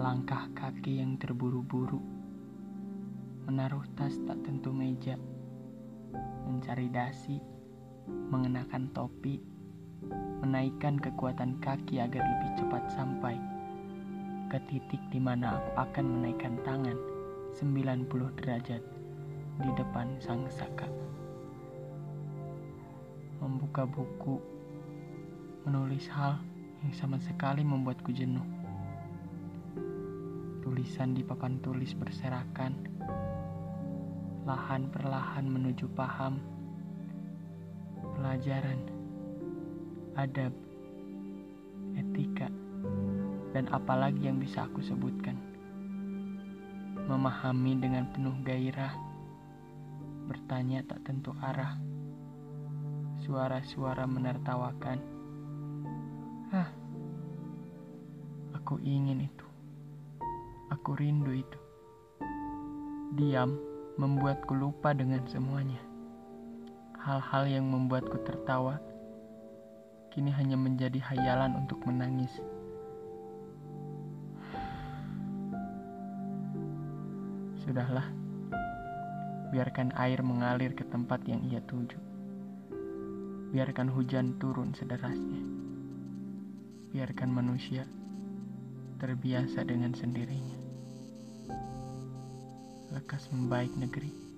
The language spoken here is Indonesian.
kaki yang terburu-buru, menaruh tas tak tentu meja, mencari dasi, mengenakan topi, menaikkan kekuatan kaki agar lebih cepat sampai ke titik di mana aku akan menaikkan tangan 90 derajat di depan sang saka. Membuka buku, menulis hal yang sama sekali membuatku jenuh. Tulisan di papan tulis berserakan, lahan perlahan menuju paham, pelajaran, adab, etika, dan apalagi yang bisa aku sebutkan. Memahami dengan penuh gairah, bertanya tak tentu arah, suara-suara menertawakan. Hah, aku ingin itu. Aku rindu itu. Diam membuatku lupa dengan semuanya. Hal-hal yang membuatku tertawa kini hanya menjadi hayalan untuk menangis. Sudahlah, biarkan air mengalir ke tempat yang ia tuju. Biarkan hujan turun sederasnya. Biarkan manusia terbiasa dengan sendirinya. Lekas membaik negeri.